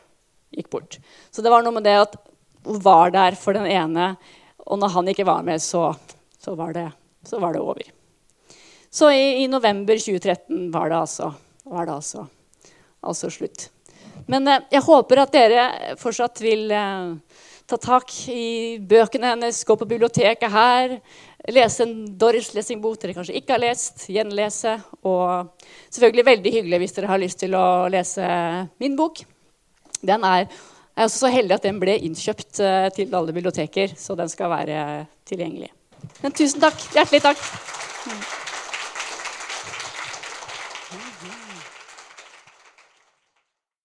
gikk bort. Så det var noe med det at hun var der for den ene, og når han ikke var med, så, så, var, det, så var, det, over. Så i, i, november 2013 var det altså, var det altså, altså slutt. Men eh, jeg håper at dere fortsatt vil eh, ta tak i bøkene hennes, gå på biblioteket her, lese en Doris Lessing-bok dere kanskje ikke har lest, gjenlese. Og selvfølgelig veldig hyggelig hvis dere har lyst til å lese min bok. Den er, jeg er også så heldig at den ble innkjøpt uh, til alle biblioteker, så den skal være tilgjengelig. Men tusen takk. Hjertelig takk.